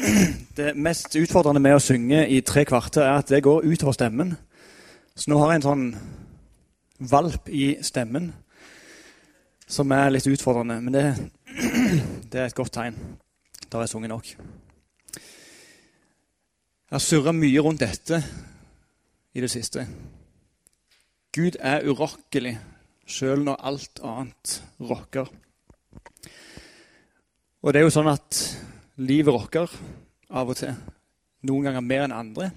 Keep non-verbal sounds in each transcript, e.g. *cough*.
*clears throat* Det mest utfordrende med å synge i tre kvarter er at det går utover stemmen. Så nå har jeg en sånn valp i stemmen som er litt utfordrende. Men det, *clears throat* det er et godt tegn. Da har jeg sunget nok. Jeg har surra mye rundt dette i det siste. Gud er urokkelig sjøl når alt annet rokker. Og det er jo sånn at livet rokker av og til. Noen ganger mer enn andre.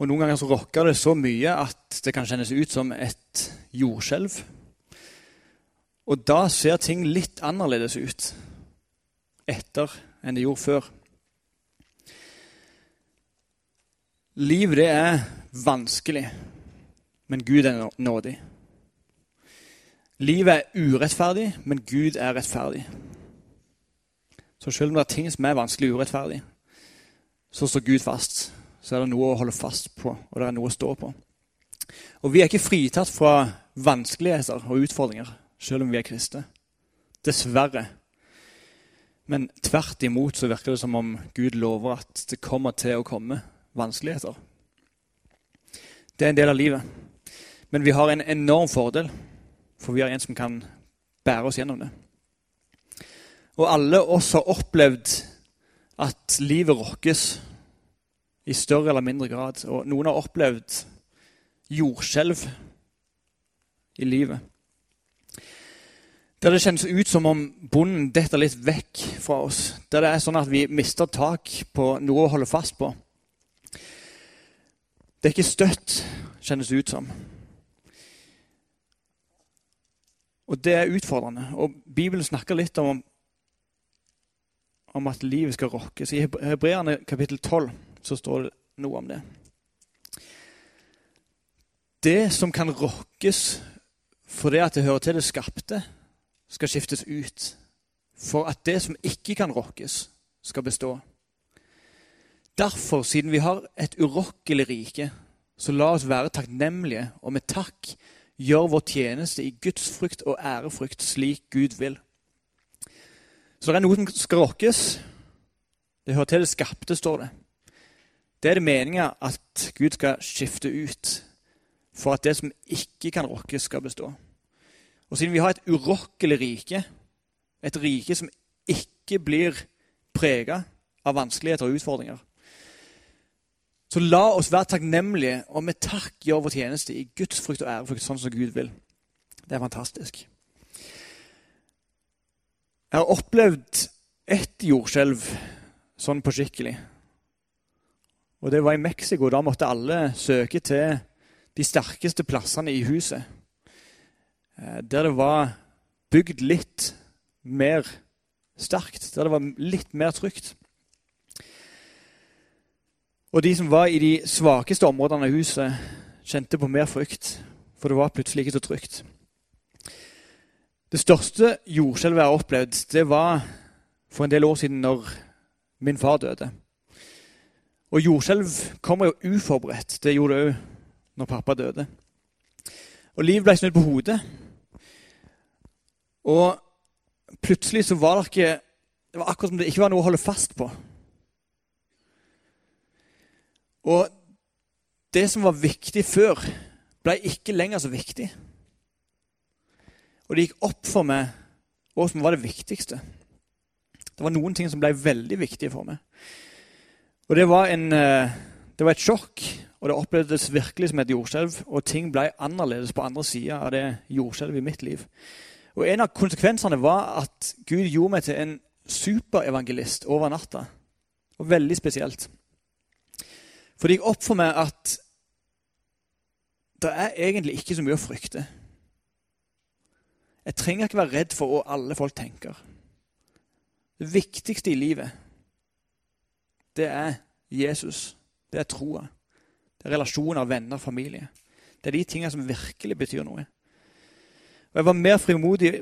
Og noen ganger så rokker det så mye at det kan kjennes ut som et jordskjelv. Og da ser ting litt annerledes ut etter enn det gjorde før. Liv, det er vanskelig, men Gud er nådig. Livet er urettferdig, men Gud er rettferdig. Så selv om det er ting som er vanskelig og urettferdig, så står Gud fast. Så er det noe å holde fast på, og det er noe å stå på. Og vi er ikke fritatt fra vanskeligheter og utfordringer, selv om vi er kristne. Dessverre. Men tvert imot så virker det som om Gud lover at det kommer til å komme vanskeligheter. Det er en del av livet. Men vi har en enorm fordel, for vi har en som kan bære oss gjennom det. Og alle oss har opplevd at livet rokkes i større eller mindre grad. Og noen har opplevd jordskjelv i livet. Der det kjennes ut som om bonden detter litt vekk fra oss. Der det er sånn at vi mister tak på noe å holde fast på. Det er ikke støtt, kjennes ut som. Og det er utfordrende. Og Bibelen snakker litt om om at livet skal rokkes. I Hebreerne kapittel 12 så står det noe om det. Det som kan rokkes fordi at det hører til det skapte, skal skiftes ut. For at det som ikke kan rokkes, skal bestå. Derfor, siden vi har et urokkelig rike, så la oss være takknemlige og med takk gjør vår tjeneste i Guds frykt og ærefrykt slik Gud vil. Så det er noe som skal rokkes. Det hører til det skapte, står det. Det er det meninga at Gud skal skifte ut for at det som ikke kan rokkes, skal bestå. Og siden vi har et urokkelig rike, et rike som ikke blir prega av vanskeligheter og utfordringer, så la oss være takknemlige og med takk gjøre vår tjeneste i Guds frykt og ærefrykt, sånn som Gud vil. Det er fantastisk. Jeg har opplevd ett jordskjelv sånn på skikkelig. Og det var i Mexico. Da måtte alle søke til de sterkeste plassene i huset. Eh, der det var bygd litt mer sterkt, der det var litt mer trygt. Og de som var i de svakeste områdene av huset, kjente på mer frykt, for det var plutselig ikke så trygt. Det største jordskjelvet jeg har opplevd, det var for en del år siden når min far døde. Og jordskjelv kommer jo uforberedt. Det gjorde det òg når pappa døde. Og livet ble snudd på hodet. Og plutselig så var det ikke Det var akkurat som det ikke var noe å holde fast på. Og det som var viktig før, ble ikke lenger så viktig. Og det gikk opp for meg hva som var det viktigste. Det var noen ting som ble veldig viktige for meg. Og det var, en, eh, det var et sjokk, og det opplevdes virkelig som et jordskjelv. Og ting ble annerledes på andre sida av det jordskjelvet i mitt liv. Og En av konsekvensene var at Gud gjorde meg til en superevangelist over natta. Og veldig spesielt. For det gikk opp for meg at det er egentlig ikke så mye å frykte. Jeg trenger ikke være redd for hva alle folk tenker. Det viktigste i livet, det er Jesus. Det er troa. Det er relasjoner, venner, familie. Det er de tingene som virkelig betyr noe. Og Jeg var mer frimodig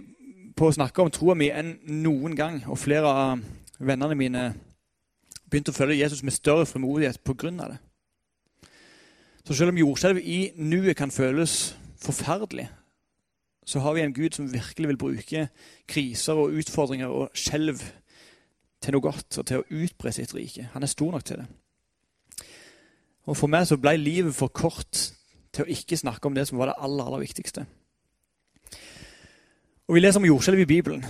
på å snakke om troa mi enn noen gang. Og flere av vennene mine begynte å følge Jesus med større frimodighet pga. det. Så selv om jordskjelv i nuet kan føles forferdelig, så har vi en Gud som virkelig vil bruke kriser og utfordringer og skjelv til noe godt og til å utbre sitt rike. Han er stor nok til det. Og For meg så ble livet for kort til å ikke snakke om det som var det aller, aller viktigste. Og Vi leser om jordskjelv i Bibelen.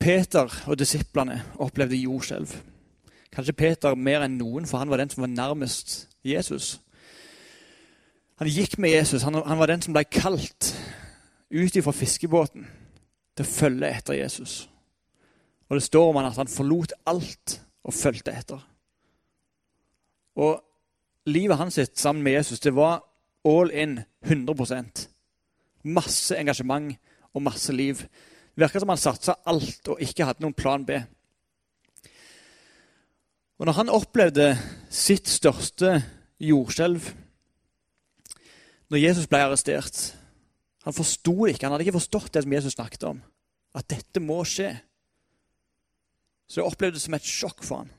Peter og disiplene opplevde jordskjelv. Kanskje Peter mer enn noen, for han var den som var nærmest Jesus. Han gikk med Jesus. Han, han var den som ble kalt ut fra fiskebåten til å følge etter Jesus. Og Det står om han at han forlot alt og fulgte etter. Og livet hans sitt sammen med Jesus det var all in 100% Masse engasjement og masse liv. Det virka som han satsa alt og ikke hadde noen plan B. Og når han opplevde sitt største jordskjelv, når Jesus ble arrestert Han forsto ikke. Han hadde ikke forstått det som Jesus snakket om. At dette må skje. Så det opplevdes som et sjokk for ham.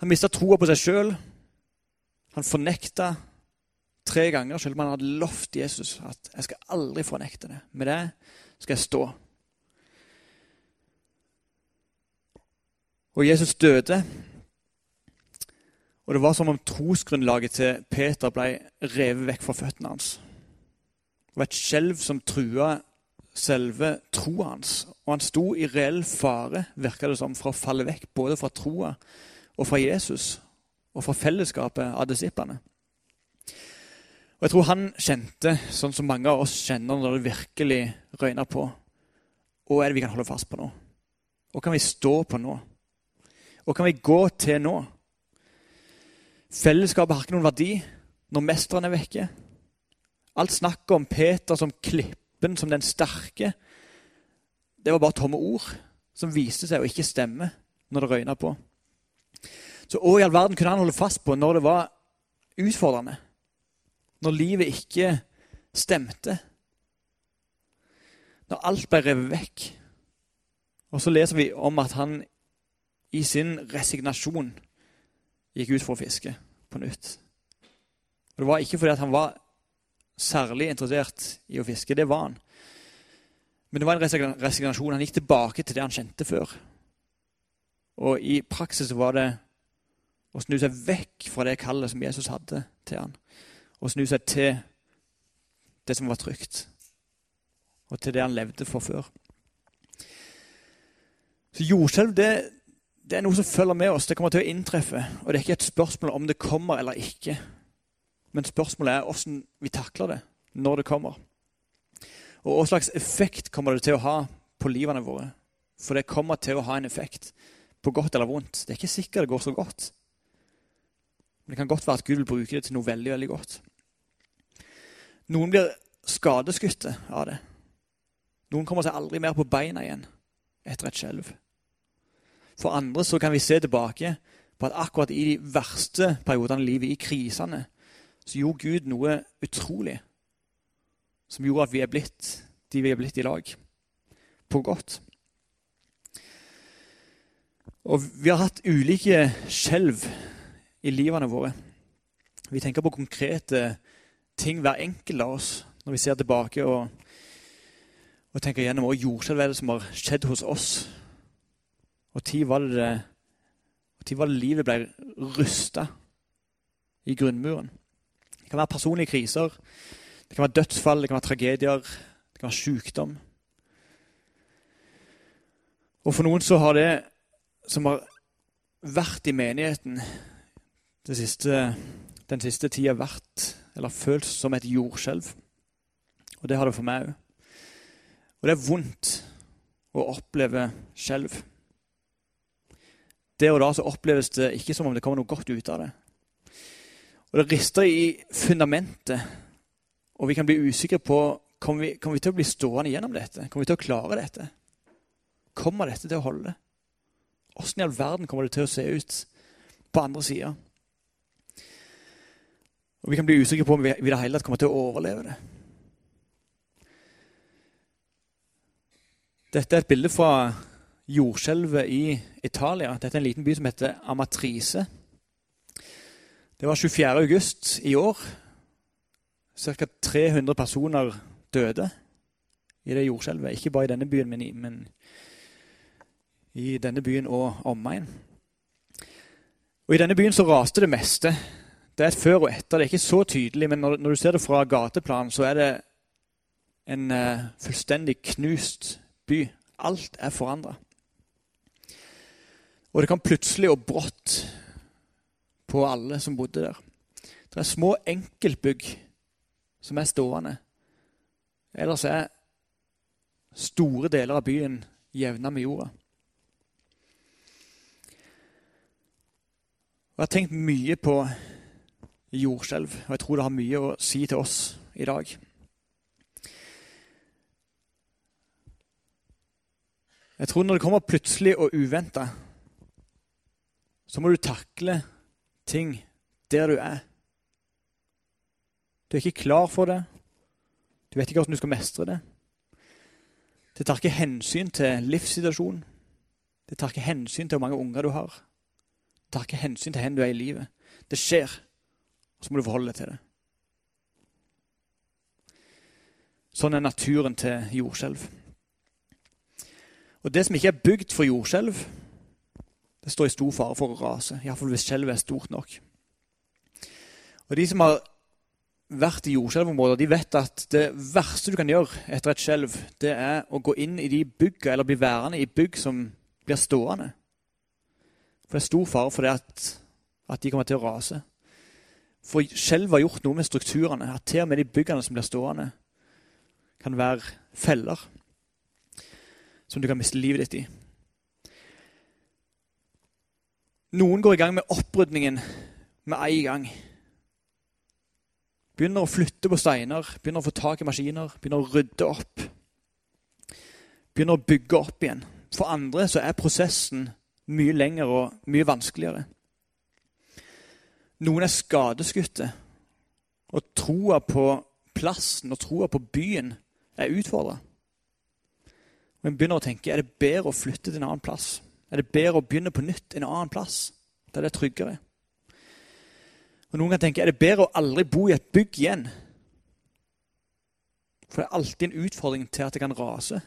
Han mista troa på seg sjøl. Han fornekta tre ganger, selv om han hadde lovt Jesus at 'jeg skal aldri fornekte det'. Med det skal jeg stå. Og Jesus døde. Og det var som om trosgrunnlaget til Peter ble revet vekk fra føttene hans. Var et skjelv som trua selve troa hans. Og han sto i reell fare, virka det som, for å falle vekk både fra troa og fra Jesus og fra fellesskapet av disiplene. Og Jeg tror han kjente, sånn som mange av oss kjenner når det virkelig røyner på. Hva er det vi kan holde fast på nå? Hva kan vi stå på nå? Hva kan vi gå til nå? Fellesskapet har ikke noen verdi når mesteren er vekke. Alt snakket om Peter som klippen, som den sterke, det var bare tomme ord som viste seg å ikke stemme når det røyna på. Så hva i all verden kunne han holde fast på når det var utfordrende? Når livet ikke stemte? Når alt ble revet vekk? Og så leser vi om at han i sin resignasjon gikk ut for å fiske på nytt. Og Det var ikke fordi han var særlig interessert i å fiske. Det var han. Men det var en resignasjon. Han gikk tilbake til det han kjente før. Og i praksis var det å snu seg vekk fra det kallet som Jesus hadde til han. Og snu seg til det som var trygt, og til det han levde for før. Så Jordskjelv det, det, er noe som følger med oss. Det kommer til å inntreffe. Og det er ikke et spørsmål om det kommer eller ikke. Men spørsmålet er hvordan vi takler det når det kommer. Og hva slags effekt kommer det til å ha på livene våre? For det kommer til å ha en effekt, på godt eller vondt. Det er ikke sikkert det går så godt. Men det kan godt være at Gud vil bruke det til noe veldig, veldig godt. Noen blir skadeskutte av det. Noen kommer seg aldri mer på beina igjen etter et skjelv. For andre så kan vi se tilbake på at akkurat i de verste periodene i livet, i krisene, så gjorde Gud noe utrolig som gjorde at vi er blitt de vi er blitt i lag. På godt. Og vi har hatt ulike skjelv i livene våre. Vi tenker på konkrete ting, hver enkelt av oss, når vi ser tilbake og, og tenker gjennom hva jordskjelv det som har skjedd hos oss. Og tid var det, tid var det livet ble rusta i grunnmuren. Kan være personlige kriser, det kan være dødsfall, det kan være tragedier, det kan være sykdom. Og for noen så har det som har vært i menigheten, siste, den siste tida vært, eller følt som et jordskjelv. Og det har det for meg òg. Og det er vondt å oppleve skjelv. Det og da så oppleves det ikke som om det kommer noe godt ut av det. Og det rister i fundamentet, og vi kan bli usikre på kommer vi, kommer vi til å bli stående gjennom dette. Kommer vi til å klare dette? Kommer dette til å holde? Åssen i all verden kommer det til å se ut på andre sida? Og vi kan bli usikre på om vi i det hele tatt kommer til å overleve det. Dette er et bilde fra jordskjelvet i Italia. Dette er en liten by som heter Amatrice. Det var 24. august i år. Ca. 300 personer døde i det jordskjelvet. Ikke bare i denne byen, men i, men i denne byen og omegn. Og I denne byen så raste det meste. Det er et før og etter. Det er ikke så tydelig, men når, når du ser det fra gateplan, så er det en uh, fullstendig knust by. Alt er forandra. Og det kan plutselig og brått på alle som bodde der. Det er små enkeltbygg som er stående. Ellers er store deler av byen jevna med jorda. Og Jeg har tenkt mye på jordskjelv, og jeg tror det har mye å si til oss i dag. Jeg tror når det kommer plutselig og uventa, så må du takle ting der du er. Du er ikke klar for det. Du vet ikke hvordan du skal mestre det. Det tar ikke hensyn til livssituasjonen. Det tar ikke hensyn til hvor mange unger du har Det tar ikke hensyn til hvor du er i livet. Det skjer, og så må du forholde deg til det. Sånn er naturen til jordskjelv. Og det som ikke er bygd for jordskjelv, det står i stor fare for å rase. Iallfall hvis skjelvet er stort nok. Og De som har vært i jordskjelvområder, de vet at det verste du kan gjøre etter et skjelv, det er å gå inn i de bygga, eller bli værende i bygg som blir stående. For det er stor fare for det at, at de kommer til å rase. For skjelvet har gjort noe med strukturene. At til og med de byggene som blir stående, kan være feller som du kan miste livet ditt i. Noen går i gang med opprydningen med en gang. Begynner å flytte på steiner, begynner å få tak i maskiner, begynner å rydde opp. Begynner å bygge opp igjen. For andre så er prosessen mye lengre og mye vanskeligere. Noen er skadeskutte, og troa på plassen og troa på byen er utfordra. En begynner å tenke er det bedre å flytte til en annen plass. Er det bedre å begynne på nytt en annen plass, der det er tryggere? Og Noen kan tenke er det bedre å aldri bo i et bygg igjen. For det er alltid en utfordring til at det kan rase.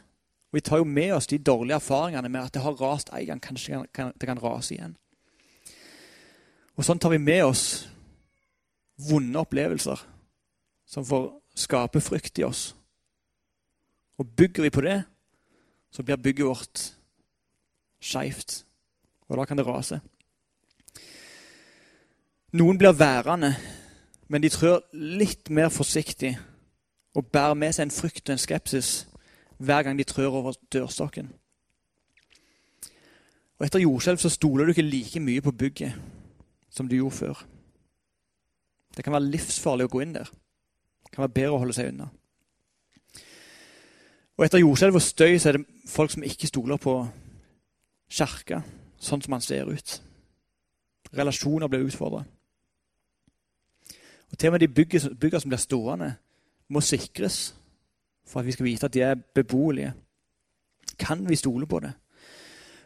Og Vi tar jo med oss de dårlige erfaringene med at det har rast en gang. Kanskje det kan rase igjen. Og Sånn tar vi med oss vonde opplevelser som får skape frykt i oss. Og bygger vi på det, så blir bygget vårt skeivt. Og da kan det rase. Noen blir værende, men de trør litt mer forsiktig og bærer med seg en frykt og en skepsis hver gang de trør over dørstokken. Og Etter jordskjelv så stoler du ikke like mye på bygget som du gjorde før. Det kan være livsfarlig å gå inn der. Det kan være bedre å holde seg unna. Og Etter jordskjelv og støy så er det folk som ikke stoler på kirka sånn som han ser ut. Relasjoner blir utfordra. Og Til og med de byggene som blir stående, må sikres for at vi skal vite at de er beboelige. Kan vi stole på det?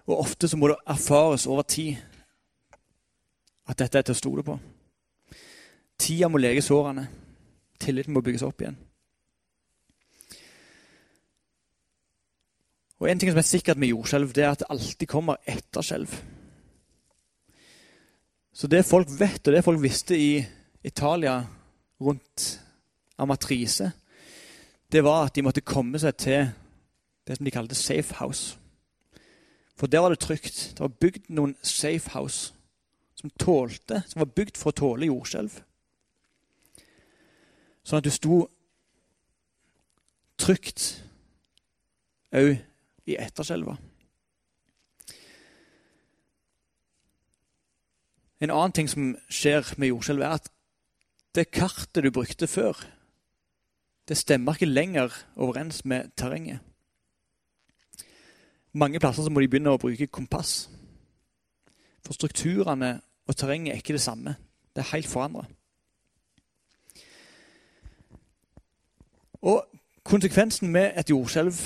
Og ofte så må det erfares over tid at dette er til å stole på. Tida må lege sårene. Tilliten må bygges opp igjen. Og En ting som er sikkert med jordskjelv, det er at det alltid kommer etter skjelv. Så det folk vet, og det folk visste i Italia rundt Amatrise, det var at de måtte komme seg til det som de kalte safe house. For der var det trygt. Det var bygd noen safe house som tålte, som var bygd for å tåle jordskjelv. Sånn at du sto trygt òg i etterskjelva. En annen ting som skjer med jordskjelv, er at det kartet du brukte før det stemmer ikke lenger overens med terrenget. Mange plasser må de begynne å bruke kompass. For strukturene og terrenget er ikke det samme. Det er helt forandra. Konsekvensen med et jordskjelv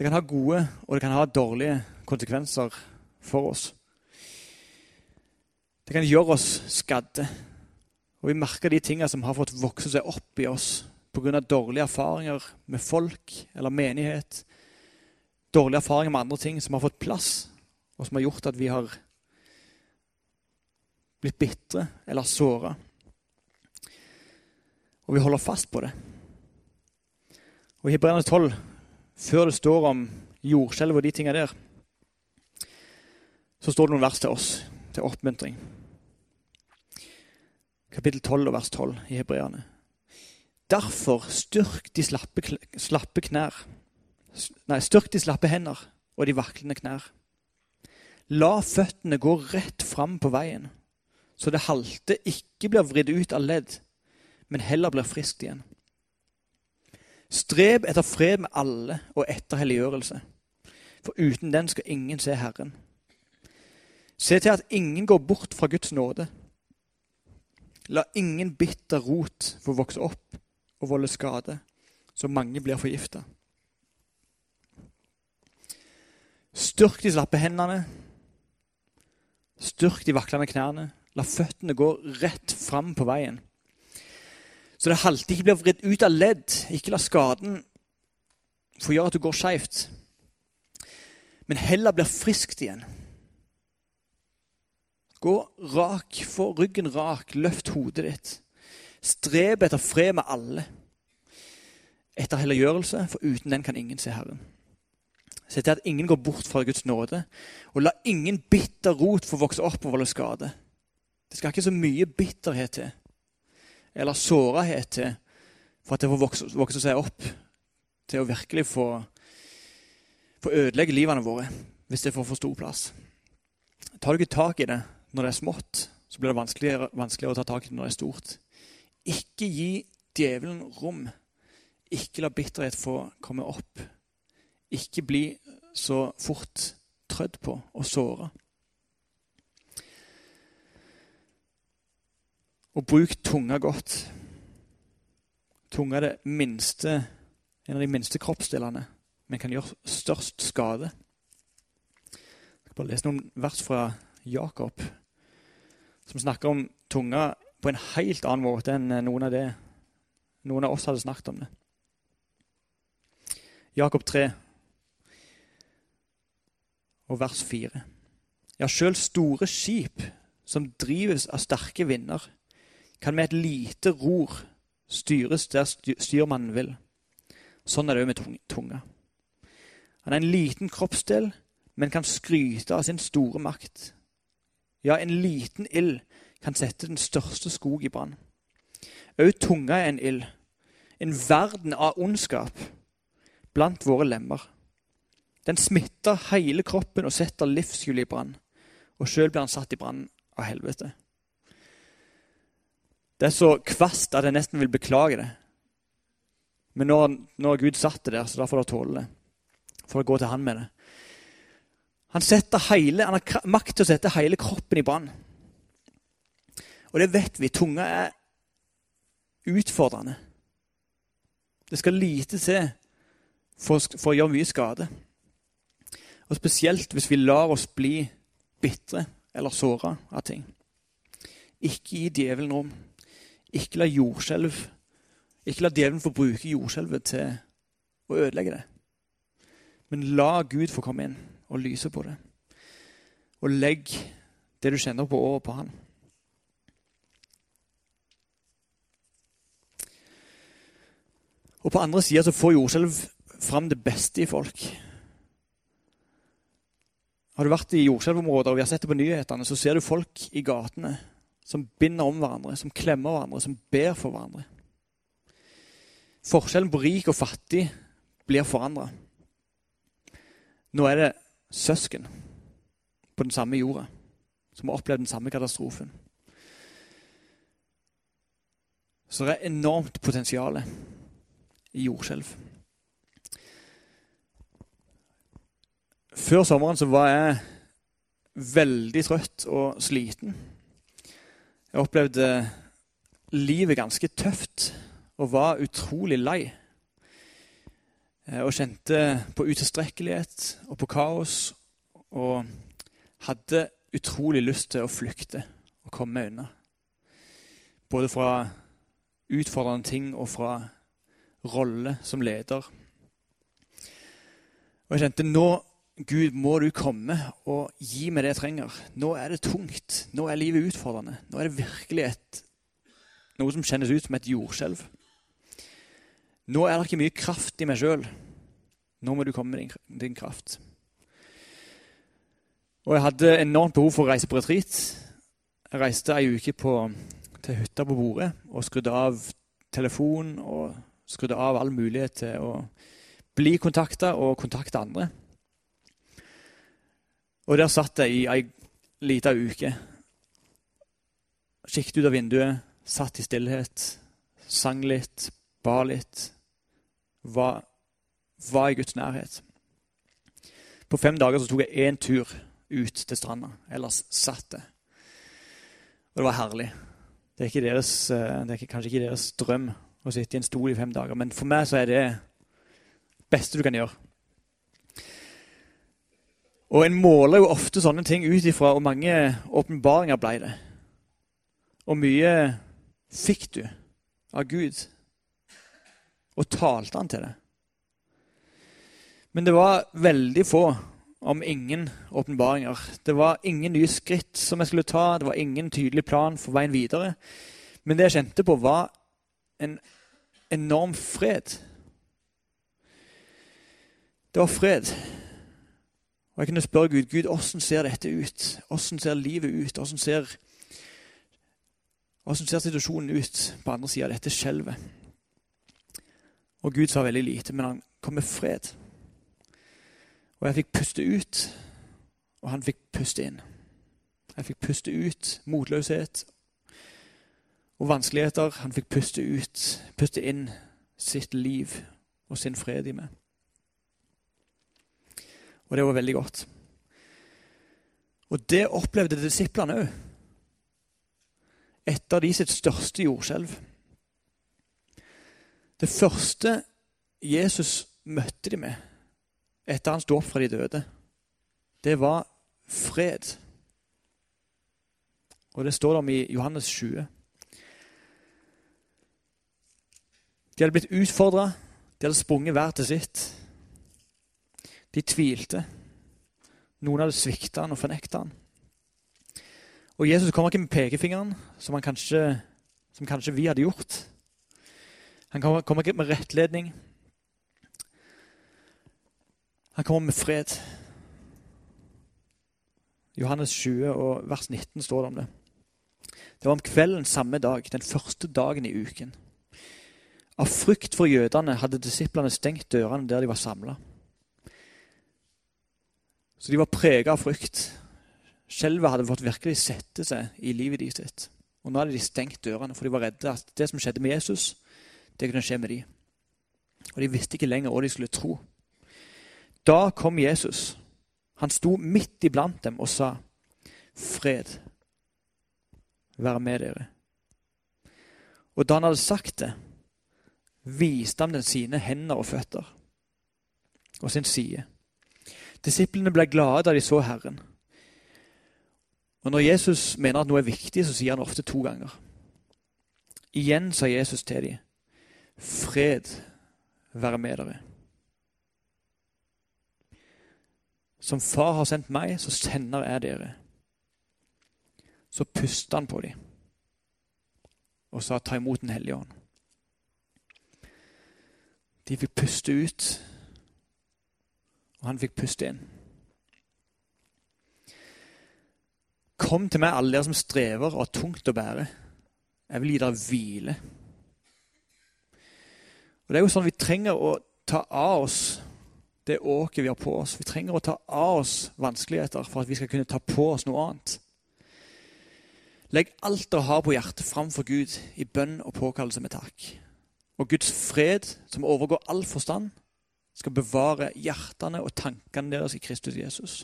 det kan ha gode og det kan ha dårlige konsekvenser for oss. Det kan gjøre oss skadde. Og vi merker de tingene som har fått vokse seg opp i oss pga. dårlige erfaringer med folk eller menighet. Dårlige erfaringer med andre ting som har fått plass. og som har gjort at vi har blitt bitre eller såra. Og vi holder fast på det. Og I Hebreerne 12, før det står om jordskjelv og de tingene der, så står det noen vers til oss, til oppmuntring. Kapittel 12 og vers 12 i Hebreane. Derfor styrk de slappe, slappe knær. Nei, styrk de slappe hender og de vaklende knær. La føttene gå rett fram på veien, så det halte ikke blir vridd ut av ledd, men heller blir friskt igjen. Streb etter fred med alle og etter helliggjørelse, for uten den skal ingen se Herren. Se til at ingen går bort fra Guds nåde. La ingen bitter rot få vokse opp og volde skade, så mange blir forgifta. Styrk de slappe hendene. Styrk de vaklende knærne. La føttene gå rett fram på veien. Så det halte ikke blir vridd ut av ledd. Ikke la skaden få gjøre at du går skeivt. Men heller blir friskt igjen. Gå rak, få ryggen rak, løft hodet ditt. Streb etter fred med alle. Etter helliggjørelse, for uten den kan ingen se Herren. Se til at ingen går bort fra Guds nåde, og la ingen bitter rot få vokse opp og volde skade. Det skal ikke så mye bitterhet til, eller sårhet til, for at det får vokse, vokse seg opp til å virkelig få, få ødelegge livene våre, hvis det får for stor plass. Tar du ikke tak i det når det er smått, så blir det vanskeligere, vanskeligere å ta tak i det når det er stort. Ikke gi djevelen rom. Ikke la bitterhet få komme opp. Ikke bli så fort trødd på og såra. Og bruk tunga godt. Tunga er minste, en av de minste kroppsdelene, men kan gjøre størst skade. Jeg skal bare lese noen vers fra Jakob, som snakker om tunga på en helt annen måte enn noen av, det, noen av oss hadde snakket om det. Jakob 3, og vers 4. Ja, sjøl store skip som drives av sterke vinder, kan med et lite ror styres der styrmannen vil. Sånn er det òg med tunga. Han er en liten kroppsdel, men kan skryte av sin store makt. Ja, en liten ild kan sette den største skog i brann. Òg tunga er en ild, en verden av ondskap blant våre lemmer. Den smitter hele kroppen og setter livshjulet i brann. Og sjøl blir han satt i brann av helvete. Det er så kvast at jeg nesten vil beklage det. Men nå har Gud satt det der, så da får dere tåle det. Får å gå til han med det. Han, hele, han har makt til å sette hele kroppen i brann. Og det vet vi. Tunga er utfordrende. Det skal lite til for, for å gjøre mye skade. Og spesielt hvis vi lar oss bli bitre eller såra av ting. Ikke gi djevelen rom. Ikke la jordskjelv Ikke la djevelen få bruke jordskjelvet til å ødelegge det. Men la Gud få komme inn og lyse på det. Og legg det du kjenner på, over på Han. Og på andre sida så får jordskjelv fram det beste i folk. Har du vært i jordskjelvområder og vi har sett det på nyhetene, så ser du folk i gatene som binder om hverandre, som klemmer hverandre, som ber for hverandre. Forskjellen på rik og fattig blir forandra. Nå er det søsken på den samme jorda som har opplevd den samme katastrofen. Så det er enormt potensial i jordskjelv. Før sommeren så var jeg veldig trøtt og sliten. Jeg opplevde livet ganske tøft og var utrolig lei. Eh, og kjente på utilstrekkelighet og på kaos og hadde utrolig lyst til å flykte og komme meg unna. Både fra utfordrende ting og fra rolle som leder. Og jeg kjente nå Gud, må du komme og gi meg det jeg trenger. Nå er det tungt. Nå er livet utfordrende. Nå er det virkelig et, noe som kjennes ut som et jordskjelv. Nå er det ikke mye kraft i meg sjøl. Nå må du komme med din, din, kraft. Og jeg hadde enormt behov for å reise på retreat. Jeg reiste ei uke på, til hytta på Bordet og skrudde av telefon og skrudde av all mulighet til å bli kontakta og kontakte andre. Og der satt jeg i ei lita uke. Kikket ut av vinduet, satt i stillhet, sang litt, ba litt. Var, var i Guds nærhet. På fem dager så tok jeg én tur ut til stranda. Ellers satt jeg. Og det var herlig. Det er, deres, eh, det er kanskje ikke deres drøm å sitte i en stol i fem dager, men for meg så er det beste du kan gjøre. Og en måler jo ofte sånne ting ut ifra hvor mange åpenbaringer ble det. Hvor mye fikk du av Gud? Og talte han til det? Men det var veldig få, om ingen, åpenbaringer. Det var ingen nye skritt som jeg skulle ta. Det var ingen tydelig plan for veien videre. Men det jeg kjente på, var en enorm fred. Det var fred. Og Jeg kunne spørre Gud Gud, hvordan ser dette ut? Hvordan ser livet ut? Hvordan ser, hvordan ser situasjonen ut på andre sida av dette skjelvet? Og Gud sa veldig lite, men han kom med fred. Og jeg fikk puste ut, og han fikk puste inn. Jeg fikk puste ut motløshet og vanskeligheter. Han fikk puste ut, puste inn sitt liv og sin fred i meg. Og det var veldig godt. Og det opplevde disiplene òg. Et av de sitt største jordskjelv. Det første Jesus møtte de med etter han sto opp fra de døde, det var fred. Og det står det om i Johannes 20. De hadde blitt utfordra, de hadde sprunget hver til sitt. De tvilte. Noen hadde svikta han og fornekta han. Og Jesus kommer ikke med pekefingeren, som, kanskje, som kanskje vi hadde gjort. Han kommer, kommer ikke med rettledning. Han kommer med fred. Johannes 20 og vers 19 står det om det. Det var om kvelden samme dag, den første dagen i uken. Av frykt for jødene hadde disiplene stengt dørene der de var samla. Så de var prega av frykt. Skjelvet hadde fått virkelig sette seg i livet de sitt. Og nå hadde de stengt dørene, for de var redde at det som skjedde med Jesus, det kunne skje med dem. Og de visste ikke lenger hva de skulle tro. Da kom Jesus. Han sto midt iblant dem og sa, 'Fred være med dere.' Og da han hadde sagt det, viste han den sine hender og føtter og sin side. Disiplene ble glade da de så Herren. Og Når Jesus mener at noe er viktig, så sier han ofte to ganger. Igjen sa Jesus til dem, 'Fred være med dere'. Som far har sendt meg, så sender jeg dere. Så pusta han på dem og sa, 'Ta imot Den hellige ånd'. De fikk puste ut og han fikk puste inn. Kom til meg, alle dere som strever og har tungt å bære. Jeg vil gi dere hvile. Og det er jo sånn Vi trenger å ta av oss det åket vi har på oss. Vi trenger å ta av oss vanskeligheter for at vi skal kunne ta på oss noe annet. Legg alt dere har på hjertet, framfor Gud i bønn og påkallelse med takk. Og Guds fred, som overgår all forstand, skal bevare hjertene og tankene deres i Kristus Jesus.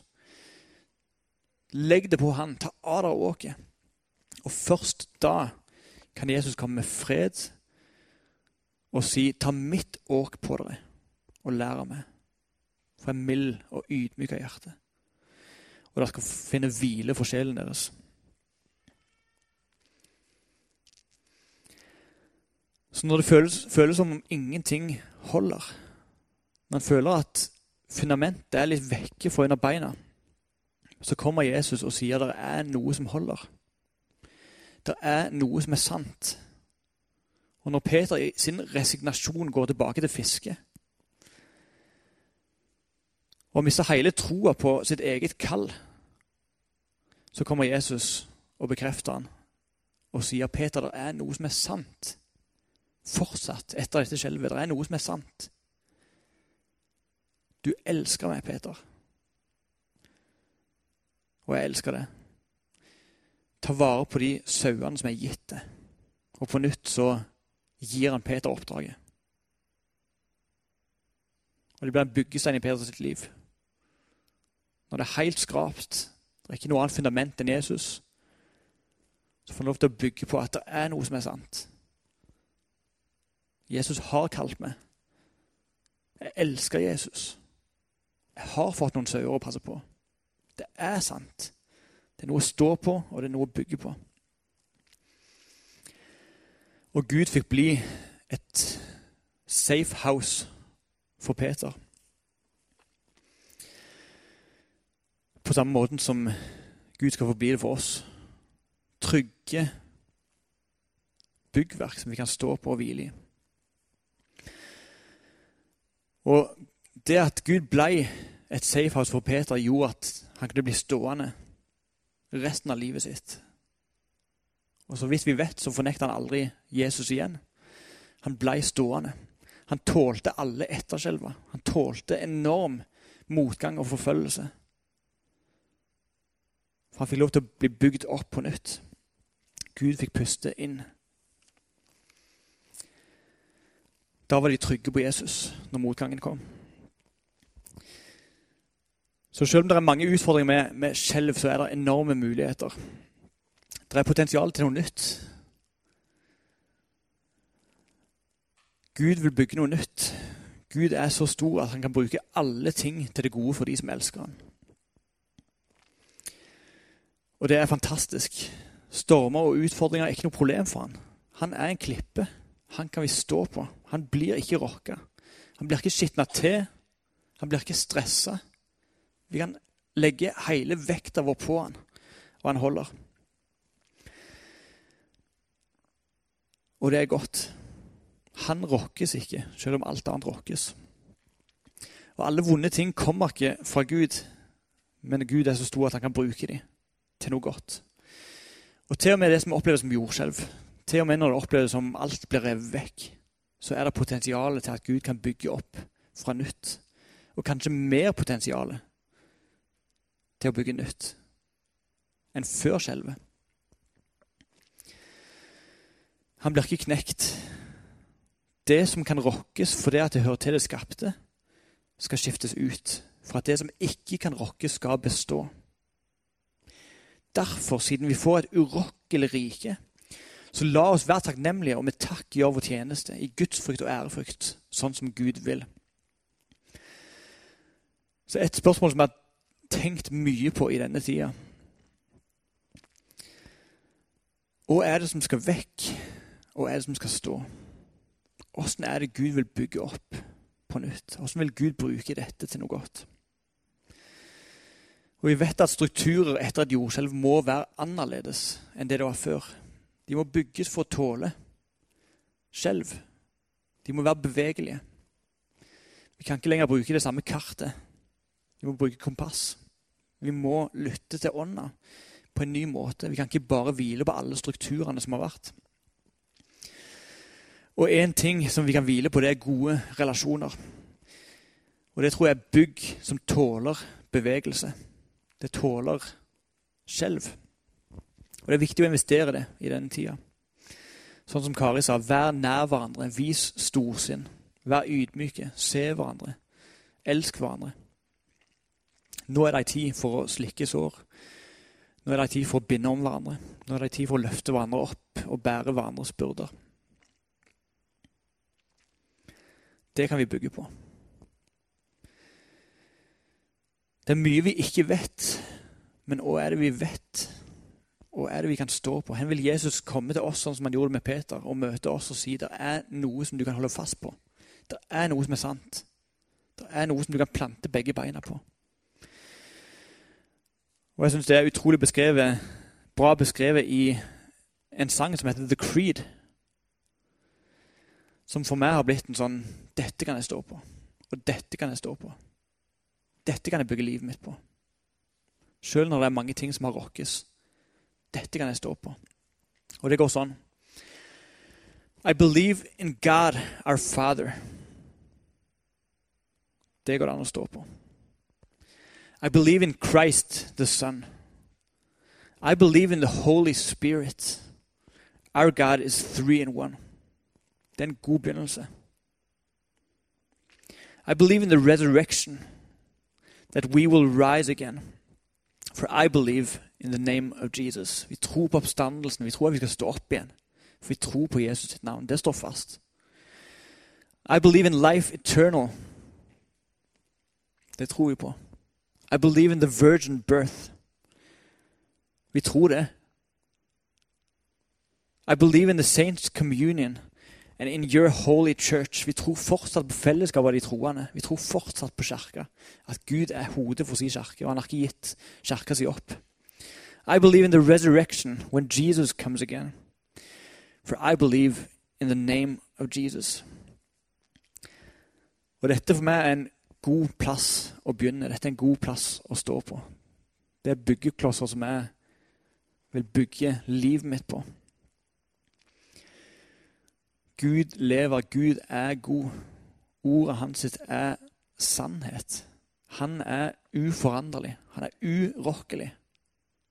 Legg det på Han. Ta av dere åket. Og først da kan Jesus komme med fred og si, 'Ta mitt åk på dere, og lær av meg.' For jeg er mild og ydmyk av hjerte. Og dere skal finne hvile for sjelen deres. Så når det føles, føles som om ingenting holder man føler at fundamentet er litt vekke fra under beina, så kommer Jesus og sier at det er noe som holder. Det er noe som er sant. Og når Peter i sin resignasjon går tilbake til fiske og mister hele troa på sitt eget kall, så kommer Jesus og bekrefter han og sier Peter, det er noe som er sant. Fortsatt etter dette skjelvet. Det er noe som er sant. Du elsker meg, Peter. Og jeg elsker det. Ta vare på de sauene som er gitt deg. Og på nytt så gir han Peter oppdraget. Og det blir en byggestein i Peters liv. Når det er helt skrapt, det er ikke noe annet fundament enn Jesus, så får han lov til å bygge på at det er noe som er sant. Jesus har kalt meg. Jeg elsker Jesus. Jeg har fått noen sauer å passe på. Det er sant. Det er noe å stå på, og det er noe å bygge på. Og Gud fikk bli et safe house for Peter. På samme måten som Gud skal få bli det for oss. Trygge byggverk som vi kan stå på og hvile i. Og det at Gud ble et safehouse for Peter, gjorde at han kunne bli stående resten av livet sitt. Og så vidt vi vet, så fornekta han aldri Jesus igjen. Han blei stående. Han tålte alle etterskjelva. Han tålte enorm motgang og forfølgelse. For han fikk lov til å bli bygd opp på nytt. Gud fikk puste inn. Da var de trygge på Jesus når motgangen kom. Så selv om det er mange utfordringer med, med skjelv, så er det enorme muligheter. Det er potensial til noe nytt. Gud vil bygge noe nytt. Gud er så stor at han kan bruke alle ting til det gode for de som elsker han. Og det er fantastisk. Stormer og utfordringer er ikke noe problem for han. Han er en klippe. Han kan vi stå på. Han blir ikke rokka. Han blir ikke skitna til. Han blir ikke stressa. Vi kan legge hele vekta vår på han, og han holder. Og det er godt. Han rokkes ikke, selv om alt annet rokkes. Og alle vonde ting kommer ikke fra Gud, men Gud er så stor at han kan bruke dem til noe godt. Og til og med det som oppleves som jordskjelv, til og med når det oppleves som alt blir revet vekk, så er det potensial til at Gud kan bygge opp fra nytt. Og kanskje mer potensial til å bygge nytt enn før skjelvet. Han blir ikke knekt. Det som kan rokkes fordi at det hører til det skapte, skal skiftes ut. For at det som ikke kan rokkes, skal bestå. Derfor, siden vi får et urokkelig rike, så la oss være takknemlige og med takk gjøre vår tjeneste i Guds frykt og ærefrykt, sånn som Gud vil. Så Et spørsmål som har tenkt mye på i denne tida Hva er det som skal vekk, hva er det som skal stå? Åssen er det Gud vil bygge opp på nytt? Åssen vil Gud bruke dette til noe godt? Og Vi vet at strukturer etter et jordskjelv må være annerledes enn det det var før. De må bygges for å tåle skjelv. De må være bevegelige. Vi kan ikke lenger bruke det samme kartet. Vi må bruke kompass. Vi må lytte til ånda på en ny måte. Vi kan ikke bare hvile på alle strukturene som har vært. Og én ting som vi kan hvile på, det er gode relasjoner. Og det tror jeg er bygg som tåler bevegelse. Det tåler skjelv. Og Det er viktig å investere det i denne tida. Sånn som Kari sa, vær nær hverandre, vis storsinn. Vær ydmyke, se hverandre, elsk hverandre. Nå er det ei tid for å slikke sår. Nå er det ei tid for å binde om hverandre. Nå er det ei tid for å løfte hverandre opp og bære hverandres byrder. Det kan vi bygge på. Det er mye vi ikke vet, men hva er det vi vet? Hva er det vi kan stå på? Hvor vil Jesus komme til oss sånn som han gjorde med Peter, og møte oss og si det er noe som du kan holde fast på. Det er noe som er sant. Det er noe som du kan plante begge beina på. Og jeg syns det er utrolig beskrevet, bra beskrevet i en sang som heter The Creed. Som for meg har blitt en sånn Dette kan jeg stå på. Og dette kan jeg stå på. Dette kan jeg bygge livet mitt på. Sjøl når det er mange ting som har rokkes. Dette kan jeg stå på. Og det går sånn. I believe in God, our Father. Det går det an å stå på. I believe in Christ, the Son. I believe in the Holy Spirit. Our God is three in one. Det er en god begynnelse. I believe in the resurrection, that we will rise again. For I believe in the name of Jesus. Vi tror på oppstandelsen. Vi tror at vi skal stå opp igjen. For vi tror på Jesus sitt navn. Det står fast. I believe in life eternal. Det tror vi på. I believe in the virgin birth. Vi tror det. I believe in the saints' communion and in your holy church. Vi tror fortsatt på fellesskapet av de troende. Vi tror fortsatt på kirka. At Gud er hodet for sin kirke, og han har ikke gitt kirka si opp. I believe in the resurrection when Jesus comes again. For I believe in the name of Jesus. Og dette for meg er en god plass å begynne. Dette er en god plass å stå på. Det er byggeklosser som jeg vil bygge livet mitt på. Gud lever, Gud er god. Ordet hans sitt er sannhet. Han er uforanderlig. Han er urokkelig.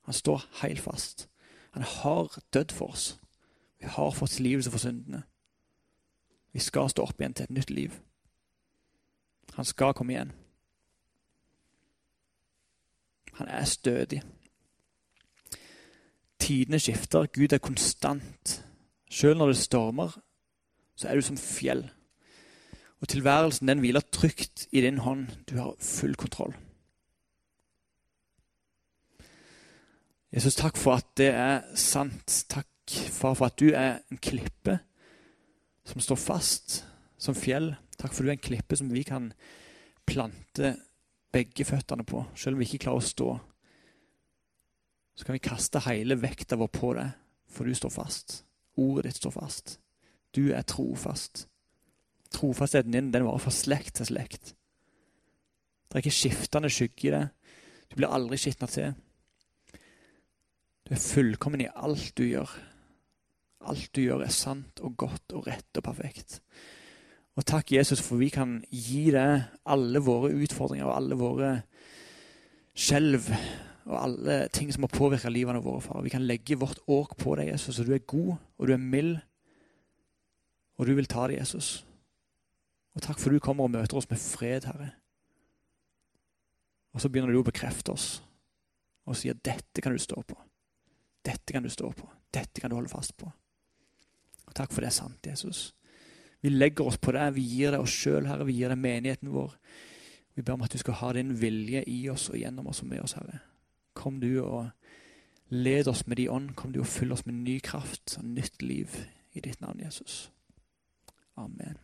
Han står helt fast. Han har dødd for oss. Vi har fått tilgivelse for syndene. Vi skal stå opp igjen til et nytt liv. Han skal komme igjen. Han er stødig. Tidene skifter. Gud er konstant. Selv når det stormer, så er du som fjell. Og tilværelsen den hviler trygt i din hånd. Du har full kontroll. Jesus, takk for at det er sant. Takk, far, for at du er en klippe som står fast som fjell. Takk for du er en klippe som vi kan plante begge føttene på, selv om vi ikke klarer å stå. Så kan vi kaste hele vekta vår på deg, for du står fast. Ordet ditt står fast. Du er trofast. Trofastheten din den varer fra slekt til slekt. Det er ikke skiftende skygge i det. Du blir aldri skitna til. Du er fullkommen i alt du gjør. Alt du gjør, er sant og godt og rett og perfekt. Og takk, Jesus, for vi kan gi deg alle våre utfordringer og alle våre skjelv og alle ting som har påvirka livene våre, far. Vi kan legge vårt åk på deg, Jesus, og du er god, og du er mild, og du vil ta det, Jesus. Og takk for du kommer og møter oss med fred, Herre. Og så begynner du å bekrefte oss og sier dette kan du stå på. Dette kan du stå på. Dette kan du holde fast på. Og Takk for det er sant, Jesus. Vi legger oss på det. Vi gir det oss sjøl, Herre. Vi gir det menigheten vår. Vi ber om at du skal ha din vilje i oss og gjennom oss og med oss, Herre. Kom du og led oss med din ånd. Kom du og fyll oss med ny kraft og nytt liv i ditt navn, Jesus. Amen.